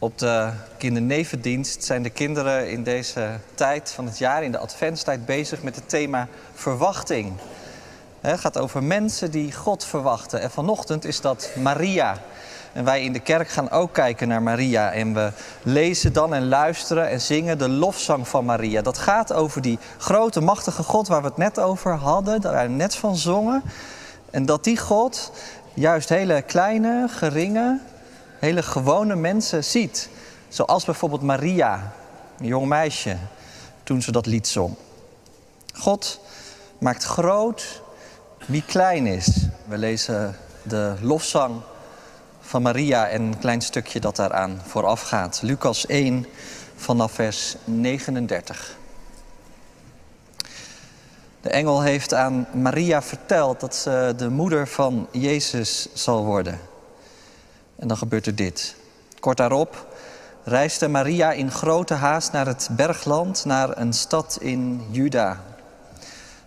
Op de kindernevendienst zijn de kinderen in deze tijd van het jaar, in de adventstijd, bezig met het thema verwachting. Het gaat over mensen die God verwachten. En vanochtend is dat Maria. En wij in de kerk gaan ook kijken naar Maria. En we lezen dan en luisteren en zingen de lofzang van Maria. Dat gaat over die grote, machtige God waar we het net over hadden, daar we net van zongen. En dat die God juist hele kleine, geringe, hele gewone mensen ziet. Zoals bijvoorbeeld Maria, een jong meisje, toen ze dat lied zong. God maakt groot wie klein is. We lezen de lofzang van Maria en een klein stukje dat daaraan vooraf gaat. Lucas 1 vanaf vers 39. De engel heeft aan Maria verteld dat ze de moeder van Jezus zal worden. En dan gebeurt er dit. Kort daarop reisde Maria in grote haast naar het bergland, naar een stad in Juda.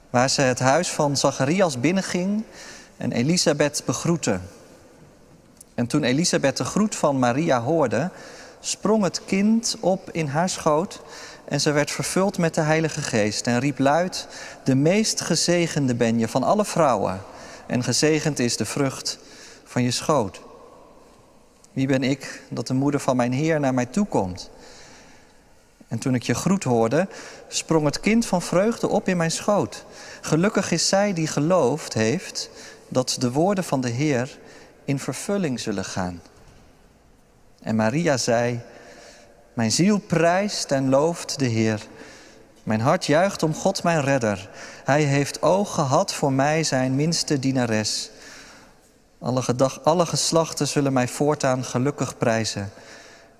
Waar ze het huis van Zacharias binnenging en Elisabeth begroette. En toen Elisabeth de groet van Maria hoorde, sprong het kind op in haar schoot en ze werd vervuld met de Heilige Geest en riep luid: De meest gezegende ben je van alle vrouwen, en gezegend is de vrucht van je schoot. Wie ben ik dat de moeder van mijn Heer naar mij toekomt? En toen ik je groet hoorde, sprong het kind van vreugde op in mijn schoot. Gelukkig is zij die geloofd heeft dat de woorden van de Heer in vervulling zullen gaan. En Maria zei: Mijn ziel prijst en looft de Heer. Mijn hart juicht om God, mijn redder. Hij heeft oog gehad voor mij, zijn minste dienares. Alle, gedag, alle geslachten zullen mij voortaan gelukkig prijzen.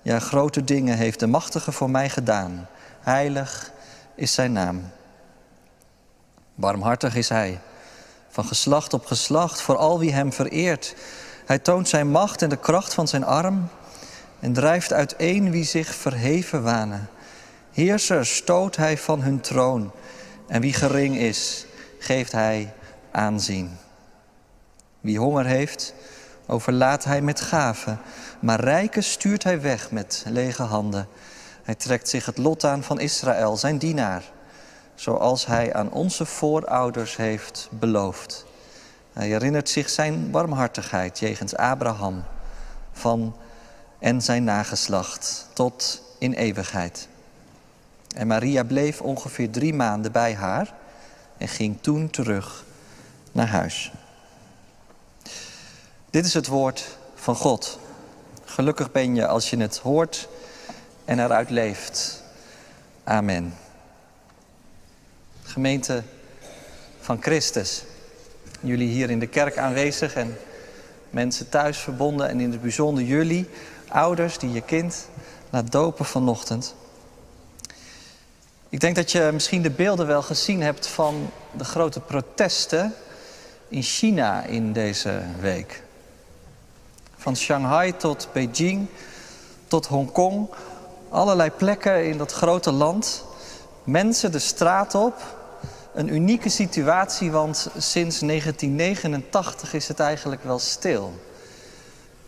Ja, grote dingen heeft de Machtige voor mij gedaan. Heilig is zijn naam. Barmhartig is hij, van geslacht op geslacht, voor al wie hem vereert. Hij toont zijn macht en de kracht van zijn arm en drijft uiteen wie zich verheven wanen. Heersers stoot hij van hun troon en wie gering is, geeft hij aanzien. Wie honger heeft, overlaat hij met gaven, maar rijken stuurt hij weg met lege handen. Hij trekt zich het lot aan van Israël, zijn dienaar, zoals hij aan onze voorouders heeft beloofd. Hij herinnert zich zijn barmhartigheid jegens Abraham van en zijn nageslacht tot in eeuwigheid. En Maria bleef ongeveer drie maanden bij haar en ging toen terug naar huis. Dit is het woord van God. Gelukkig ben je als je het hoort en eruit leeft. Amen. Gemeente van Christus. Jullie hier in de kerk aanwezig en mensen thuis verbonden en in het bijzonder jullie, ouders die je kind laat dopen vanochtend. Ik denk dat je misschien de beelden wel gezien hebt van de grote protesten in China in deze week. Van Shanghai tot Beijing, tot Hongkong. Allerlei plekken in dat grote land. Mensen de straat op. Een unieke situatie, want sinds 1989 is het eigenlijk wel stil.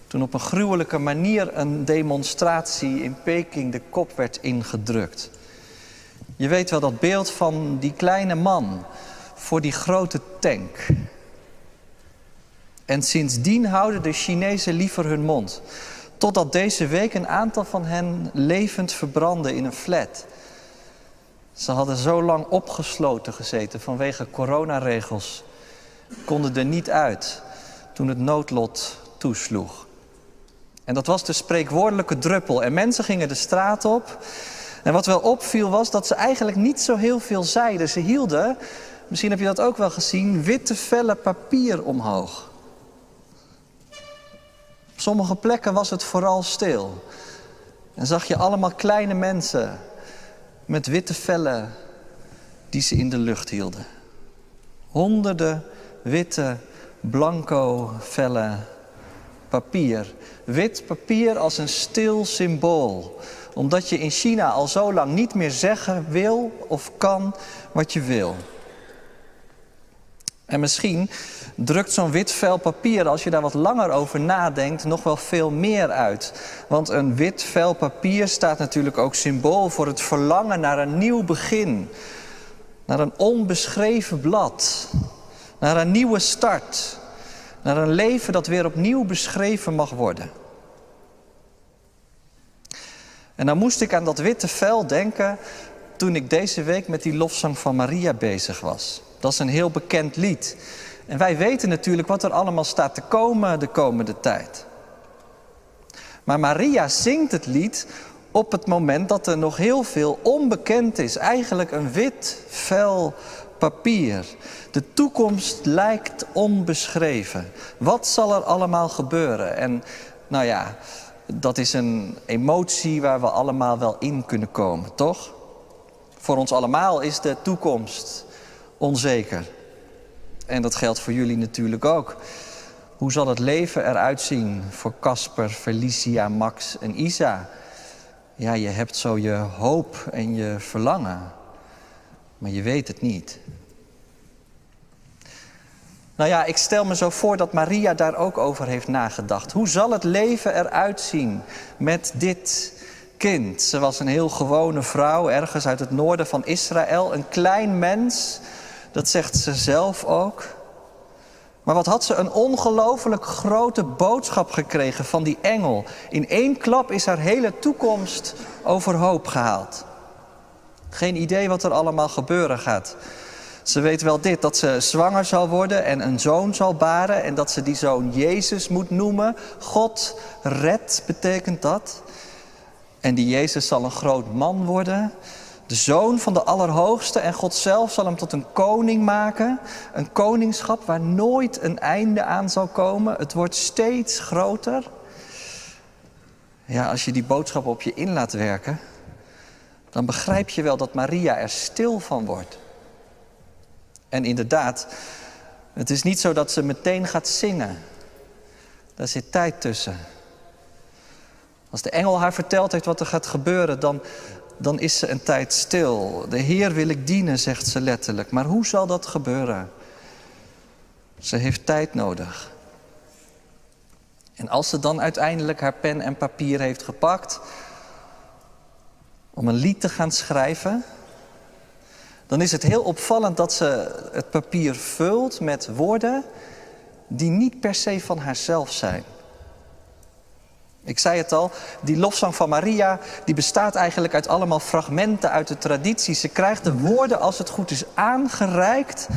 Toen op een gruwelijke manier een demonstratie in Peking de kop werd ingedrukt. Je weet wel dat beeld van die kleine man voor die grote tank. En sindsdien houden de Chinezen liever hun mond. Totdat deze week een aantal van hen levend verbrandden in een flat. Ze hadden zo lang opgesloten gezeten vanwege coronaregels. Konden er niet uit toen het noodlot toesloeg. En dat was de spreekwoordelijke druppel. En mensen gingen de straat op. En wat wel opviel was dat ze eigenlijk niet zo heel veel zeiden. Ze hielden, misschien heb je dat ook wel gezien, witte vellen papier omhoog. Sommige plekken was het vooral stil. En zag je allemaal kleine mensen met witte vellen die ze in de lucht hielden. Honderden witte, blanco vellen papier. Wit papier als een stil symbool. Omdat je in China al zo lang niet meer zeggen wil of kan wat je wil. En misschien drukt zo'n wit vel papier, als je daar wat langer over nadenkt, nog wel veel meer uit. Want een wit vel papier staat natuurlijk ook symbool voor het verlangen naar een nieuw begin. Naar een onbeschreven blad. Naar een nieuwe start. Naar een leven dat weer opnieuw beschreven mag worden. En dan moest ik aan dat witte vel denken toen ik deze week met die lofzang van Maria bezig was. Dat is een heel bekend lied. En wij weten natuurlijk wat er allemaal staat te komen de komende tijd. Maar Maria zingt het lied op het moment dat er nog heel veel onbekend is. Eigenlijk een wit vel papier. De toekomst lijkt onbeschreven. Wat zal er allemaal gebeuren? En nou ja, dat is een emotie waar we allemaal wel in kunnen komen, toch? Voor ons allemaal is de toekomst onzeker. En dat geldt voor jullie natuurlijk ook. Hoe zal het leven eruit zien voor Casper, Felicia, Max en Isa? Ja, je hebt zo je hoop en je verlangen, maar je weet het niet. Nou ja, ik stel me zo voor dat Maria daar ook over heeft nagedacht. Hoe zal het leven eruit zien met dit kind? Ze was een heel gewone vrouw, ergens uit het noorden van Israël. Een klein mens, dat zegt ze zelf ook. Maar wat had ze een ongelooflijk grote boodschap gekregen van die engel. In één klap is haar hele toekomst overhoop gehaald. Geen idee wat er allemaal gebeuren gaat. Ze weet wel dit, dat ze zwanger zal worden en een zoon zal baren en dat ze die zoon Jezus moet noemen. God red betekent dat. En die Jezus zal een groot man worden, de zoon van de Allerhoogste en God zelf zal hem tot een koning maken. Een koningschap waar nooit een einde aan zal komen. Het wordt steeds groter. Ja, als je die boodschap op je in laat werken, dan begrijp je wel dat Maria er stil van wordt. En inderdaad, het is niet zo dat ze meteen gaat zingen. Daar zit tijd tussen. Als de engel haar verteld heeft wat er gaat gebeuren, dan, dan is ze een tijd stil. De Heer wil ik dienen, zegt ze letterlijk. Maar hoe zal dat gebeuren? Ze heeft tijd nodig. En als ze dan uiteindelijk haar pen en papier heeft gepakt om een lied te gaan schrijven, dan is het heel opvallend dat ze het papier vult met woorden die niet per se van haarzelf zijn. Ik zei het al, die lofzang van Maria, die bestaat eigenlijk uit allemaal fragmenten uit de traditie. Ze krijgt de woorden, als het goed is, aangereikt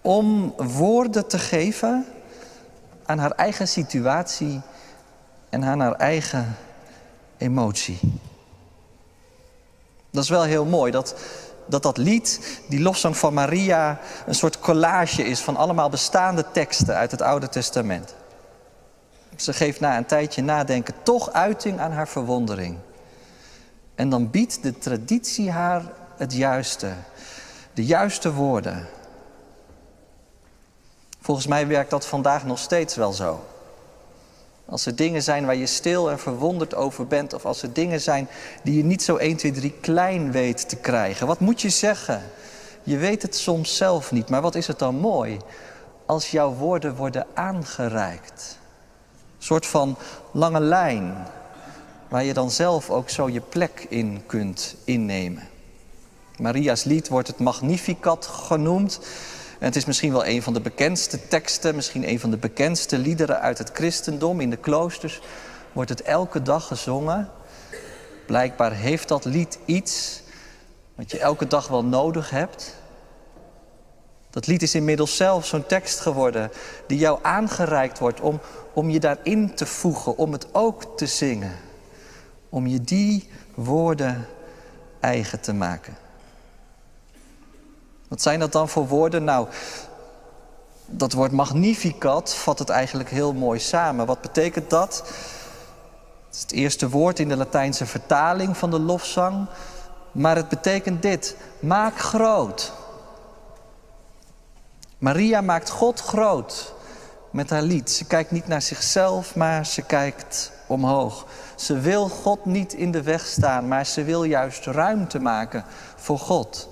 om woorden te geven aan haar eigen situatie en aan haar eigen emotie. Dat is wel heel mooi, dat, dat dat lied, die lofzang van Maria, een soort collage is van allemaal bestaande teksten uit het Oude Testament. Ze geeft na een tijdje nadenken toch uiting aan haar verwondering. En dan biedt de traditie haar het juiste, de juiste woorden. Volgens mij werkt dat vandaag nog steeds wel zo. Als er dingen zijn waar je stil en verwonderd over bent, of als er dingen zijn die je niet zo 1, 2, 3 klein weet te krijgen, wat moet je zeggen? Je weet het soms zelf niet, maar wat is het dan mooi als jouw woorden worden aangereikt? Soort van lange lijn, waar je dan zelf ook zo je plek in kunt innemen. Maria's lied wordt het Magnificat genoemd. En het is misschien wel een van de bekendste teksten, misschien een van de bekendste liederen uit het christendom. In de kloosters wordt het elke dag gezongen. Blijkbaar heeft dat lied iets wat je elke dag wel nodig hebt. Dat lied is inmiddels zelf zo'n tekst geworden die jou aangereikt wordt om, om je daarin te voegen, om het ook te zingen. Om je die woorden eigen te maken. Wat zijn dat dan voor woorden? Nou, dat woord magnificat vat het eigenlijk heel mooi samen. Wat betekent dat? Het is het eerste woord in de Latijnse vertaling van de lofzang. Maar het betekent dit: maak groot. Maria maakt God groot met haar lied. Ze kijkt niet naar zichzelf, maar ze kijkt omhoog. Ze wil God niet in de weg staan, maar ze wil juist ruimte maken voor God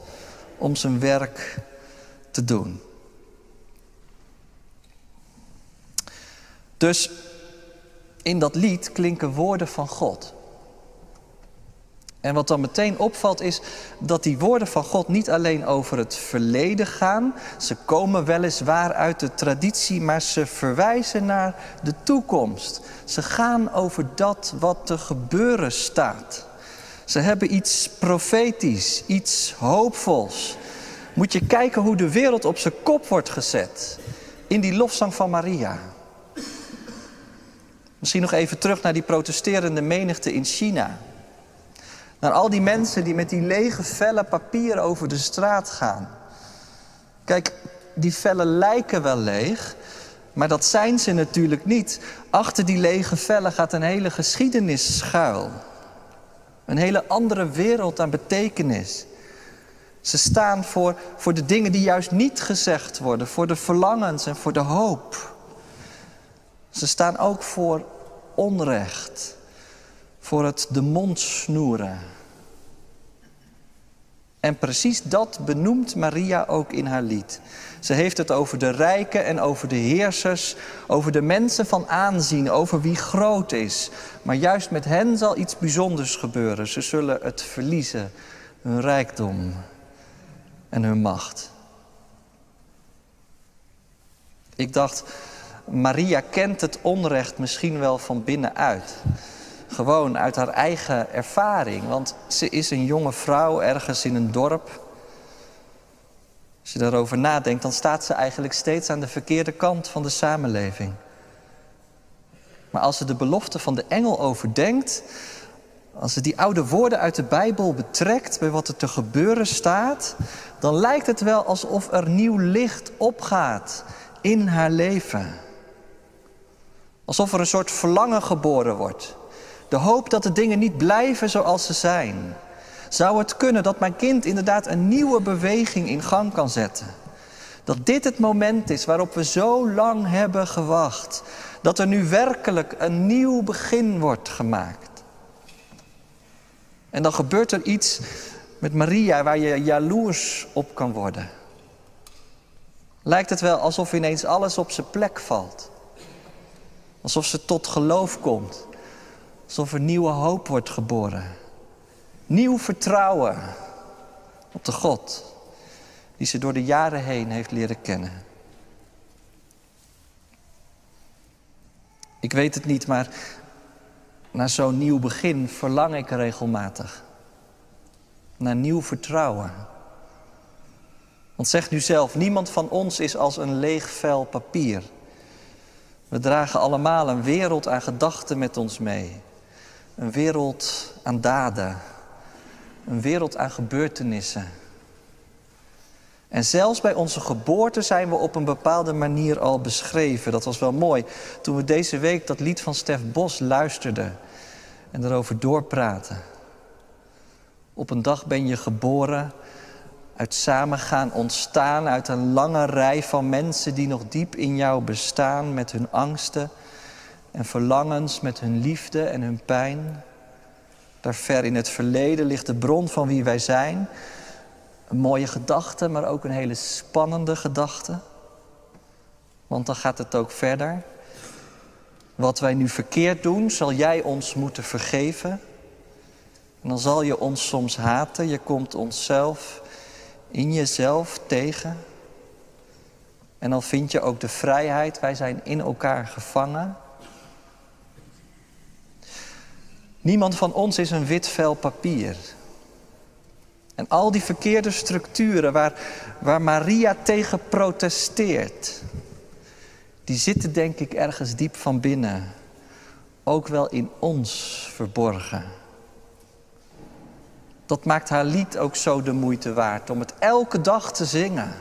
om zijn werk te doen. Dus in dat lied klinken woorden van God. En wat dan meteen opvalt is dat die woorden van God niet alleen over het verleden gaan. Ze komen weliswaar uit de traditie, maar ze verwijzen naar de toekomst. Ze gaan over dat wat te gebeuren staat. Ze hebben iets profetisch, iets hoopvols. Moet je kijken hoe de wereld op zijn kop wordt gezet in die lofzang van Maria. Misschien nog even terug naar die protesterende menigte in China. Naar al die mensen die met die lege vellen papier over de straat gaan. Kijk, die vellen lijken wel leeg, maar dat zijn ze natuurlijk niet. Achter die lege vellen gaat een hele geschiedenis schuil. Een hele andere wereld aan betekenis. Ze staan voor, voor de dingen die juist niet gezegd worden, voor de verlangens en voor de hoop. Ze staan ook voor onrecht, voor het de mond snoeren. En precies dat benoemt Maria ook in haar lied. Ze heeft het over de rijken en over de heersers, over de mensen van aanzien, over wie groot is. Maar juist met hen zal iets bijzonders gebeuren. Ze zullen het verliezen, hun rijkdom en hun macht. Ik dacht, Maria kent het onrecht misschien wel van binnenuit. Gewoon uit haar eigen ervaring. Want ze is een jonge vrouw ergens in een dorp. Als je daarover nadenkt, dan staat ze eigenlijk steeds aan de verkeerde kant van de samenleving. Maar als ze de belofte van de engel overdenkt, als ze die oude woorden uit de Bijbel betrekt bij wat er te gebeuren staat, dan lijkt het wel alsof er nieuw licht opgaat in haar leven. Alsof er een soort verlangen geboren wordt. De hoop dat de dingen niet blijven zoals ze zijn. Zou het kunnen dat mijn kind inderdaad een nieuwe beweging in gang kan zetten? Dat dit het moment is waarop we zo lang hebben gewacht. Dat er nu werkelijk een nieuw begin wordt gemaakt. En dan gebeurt er iets met Maria waar je jaloers op kan worden. Lijkt het wel alsof ineens alles op zijn plek valt. Alsof ze tot geloof komt. Alsof er nieuwe hoop wordt geboren. Nieuw vertrouwen op de God die ze door de jaren heen heeft leren kennen. Ik weet het niet, maar naar zo'n nieuw begin verlang ik regelmatig. Naar nieuw vertrouwen. Want zeg nu zelf, niemand van ons is als een leeg vel papier. We dragen allemaal een wereld aan gedachten met ons mee. Een wereld aan daden. Een wereld aan gebeurtenissen. En zelfs bij onze geboorte zijn we op een bepaalde manier al beschreven. Dat was wel mooi. Toen we deze week dat lied van Stef Bos luisterden en erover doorpraten. Op een dag ben je geboren, uit samengaan ontstaan, uit een lange rij van mensen die nog diep in jou bestaan met hun angsten en verlangens, met hun liefde en hun pijn. Daar ver in het verleden ligt de bron van wie wij zijn. Een mooie gedachte, maar ook een hele spannende gedachte. Want dan gaat het ook verder. Wat wij nu verkeerd doen, zal jij ons moeten vergeven. En dan zal je ons soms haten. Je komt onszelf in jezelf tegen. En dan vind je ook de vrijheid. Wij zijn in elkaar gevangen. Niemand van ons is een wit vel papier. En al die verkeerde structuren waar, waar Maria tegen protesteert, die zitten denk ik ergens diep van binnen, ook wel in ons verborgen. Dat maakt haar lied ook zo de moeite waard om het elke dag te zingen.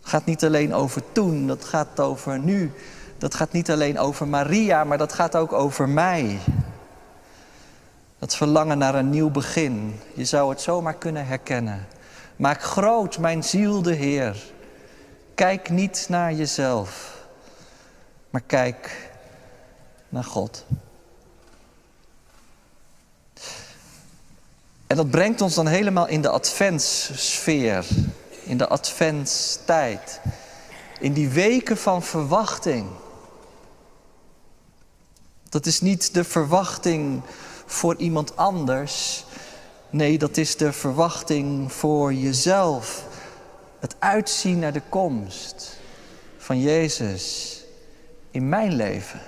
Het gaat niet alleen over toen, dat gaat over nu. Dat gaat niet alleen over Maria, maar dat gaat ook over mij. Dat verlangen naar een nieuw begin. Je zou het zomaar kunnen herkennen. Maak groot mijn ziel de Heer. Kijk niet naar jezelf, maar kijk naar God. En dat brengt ons dan helemaal in de adventssfeer, in de adventstijd, in die weken van verwachting. Dat is niet de verwachting voor iemand anders. Nee, dat is de verwachting voor jezelf. Het uitzien naar de komst van Jezus in mijn leven.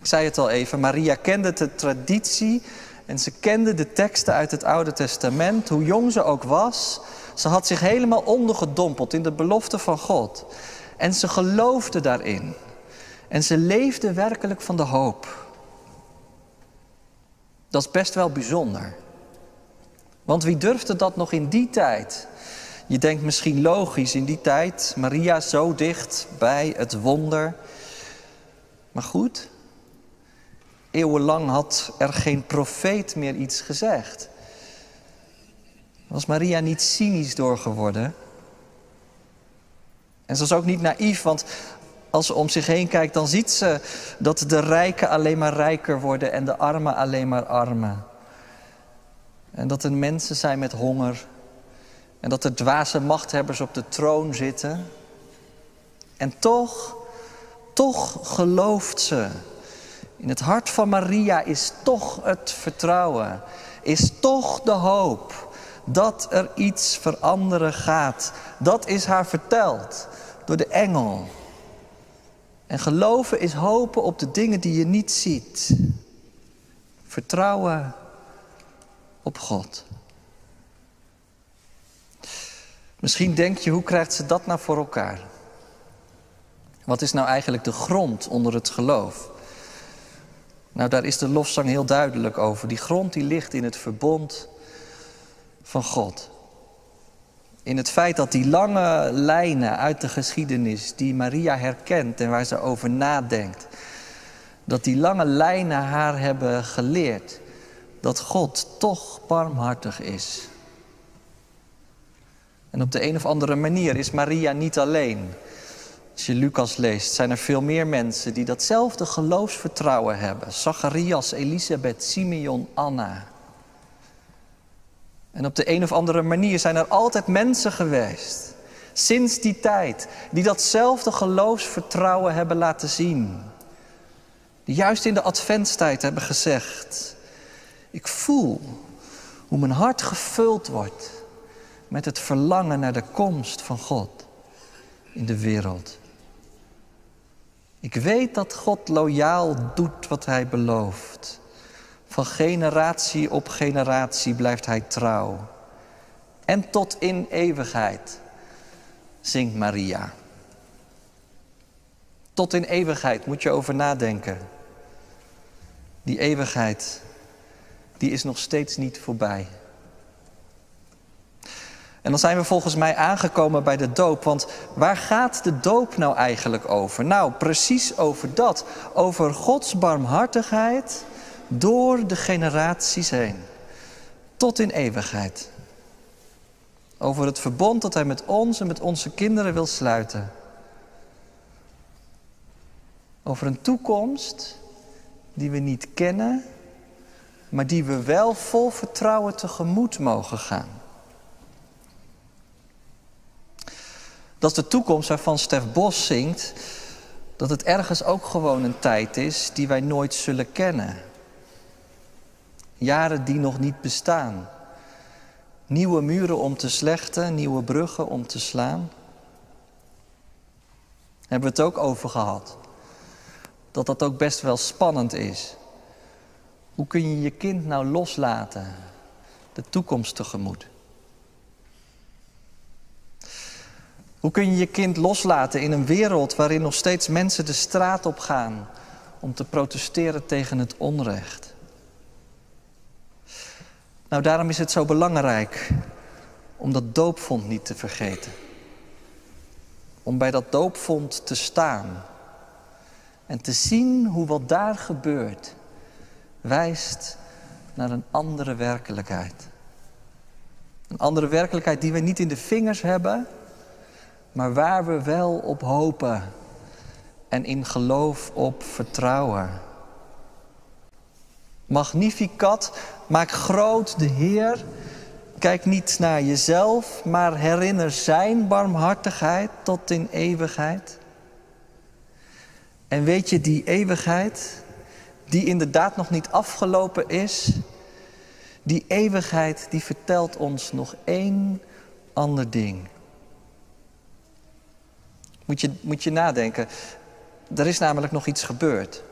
Ik zei het al even, Maria kende de traditie en ze kende de teksten uit het Oude Testament, hoe jong ze ook was. Ze had zich helemaal ondergedompeld in de belofte van God. En ze geloofde daarin. En ze leefde werkelijk van de hoop. Dat is best wel bijzonder. Want wie durfde dat nog in die tijd? Je denkt misschien logisch in die tijd, Maria zo dicht bij het wonder. Maar goed, eeuwenlang had er geen profeet meer iets gezegd. Was Maria niet cynisch doorgeworden? En ze was ook niet naïef, want als ze om zich heen kijkt, dan ziet ze dat de rijken alleen maar rijker worden en de armen alleen maar armer. En dat er mensen zijn met honger. En dat er dwaze machthebbers op de troon zitten. En toch, toch gelooft ze. In het hart van Maria is toch het vertrouwen. Is toch de hoop dat er iets veranderen gaat. Dat is haar verteld door de engel. En geloven is hopen op de dingen die je niet ziet. Vertrouwen op God. Misschien denk je, hoe krijgt ze dat nou voor elkaar? Wat is nou eigenlijk de grond onder het geloof? Nou, daar is de lofzang heel duidelijk over. Die grond die ligt in het verbond van God. In het feit dat die lange lijnen uit de geschiedenis die Maria herkent en waar ze over nadenkt, dat die lange lijnen haar hebben geleerd dat God toch barmhartig is. En op de een of andere manier is Maria niet alleen. Als je Lucas leest, zijn er veel meer mensen die datzelfde geloofsvertrouwen hebben. Zacharias, Elisabeth, Simeon, Anna. En op de een of andere manier zijn er altijd mensen geweest, sinds die tijd, die datzelfde geloofsvertrouwen hebben laten zien. Die juist in de adventstijd hebben gezegd, ik voel hoe mijn hart gevuld wordt met het verlangen naar de komst van God in de wereld. Ik weet dat God loyaal doet wat Hij belooft. Van generatie op generatie blijft Hij trouw. En tot in eeuwigheid, zingt Maria. Tot in eeuwigheid moet je over nadenken. Die eeuwigheid, die is nog steeds niet voorbij. En dan zijn we volgens mij aangekomen bij de doop. Want waar gaat de doop nou eigenlijk over? Nou, precies over dat. Over Gods barmhartigheid door de generaties heen. Tot in eeuwigheid. Over het verbond dat Hij met ons en met onze kinderen wil sluiten. Over een toekomst die we niet kennen, maar die we wel vol vertrouwen tegemoet mogen gaan. Dat is de toekomst waarvan Stef Bos zingt dat het ergens ook gewoon een tijd is die wij nooit zullen kennen. Jaren die nog niet bestaan. Nieuwe muren om te slechten, nieuwe bruggen om te slaan. Hebben we het ook over gehad. Dat dat ook best wel spannend is. Hoe kun je je kind nou loslaten, de toekomst tegemoet? Hoe kun je je kind loslaten in een wereld waarin nog steeds mensen de straat op gaan om te protesteren tegen het onrecht? Nou, daarom is het zo belangrijk om dat doopvond niet te vergeten. Om bij dat doopvond te staan en te zien hoe wat daar gebeurt wijst naar een andere werkelijkheid. Een andere werkelijkheid die we niet in de vingers hebben, maar waar we wel op hopen en in geloof op vertrouwen. Magnificat, maak groot de Heer. Kijk niet naar jezelf, maar herinner Zijn barmhartigheid tot in eeuwigheid. En weet je, die eeuwigheid, die inderdaad nog niet afgelopen is, die eeuwigheid die vertelt ons nog één ander ding. Moet je, moet je nadenken, er is namelijk nog iets gebeurd.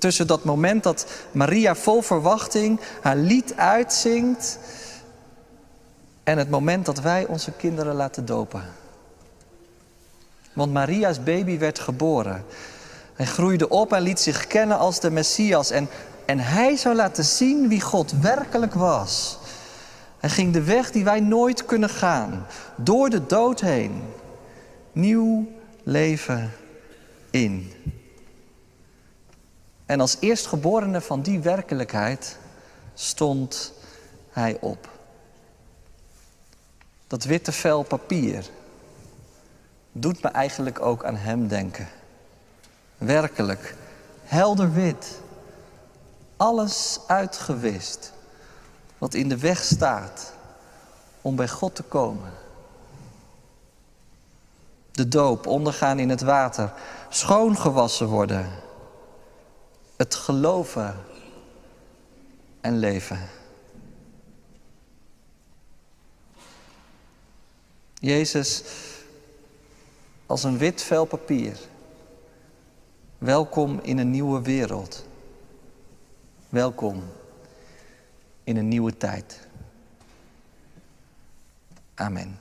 Tussen dat moment dat Maria vol verwachting haar lied uitzingt en het moment dat wij onze kinderen laten dopen. Want Maria's baby werd geboren. Hij groeide op en liet zich kennen als de Messias. En, en hij zou laten zien wie God werkelijk was. Hij ging de weg die wij nooit kunnen gaan. Door de dood heen. Nieuw leven in. En als eerstgeborene van die werkelijkheid stond hij op. Dat witte vel papier doet me eigenlijk ook aan hem denken. Werkelijk, helder wit. Alles uitgewist wat in de weg staat om bij God te komen. De doop, ondergaan in het water, schoongewassen worden. Het geloven en leven. Jezus als een wit vel papier. Welkom in een nieuwe wereld. Welkom in een nieuwe tijd. Amen.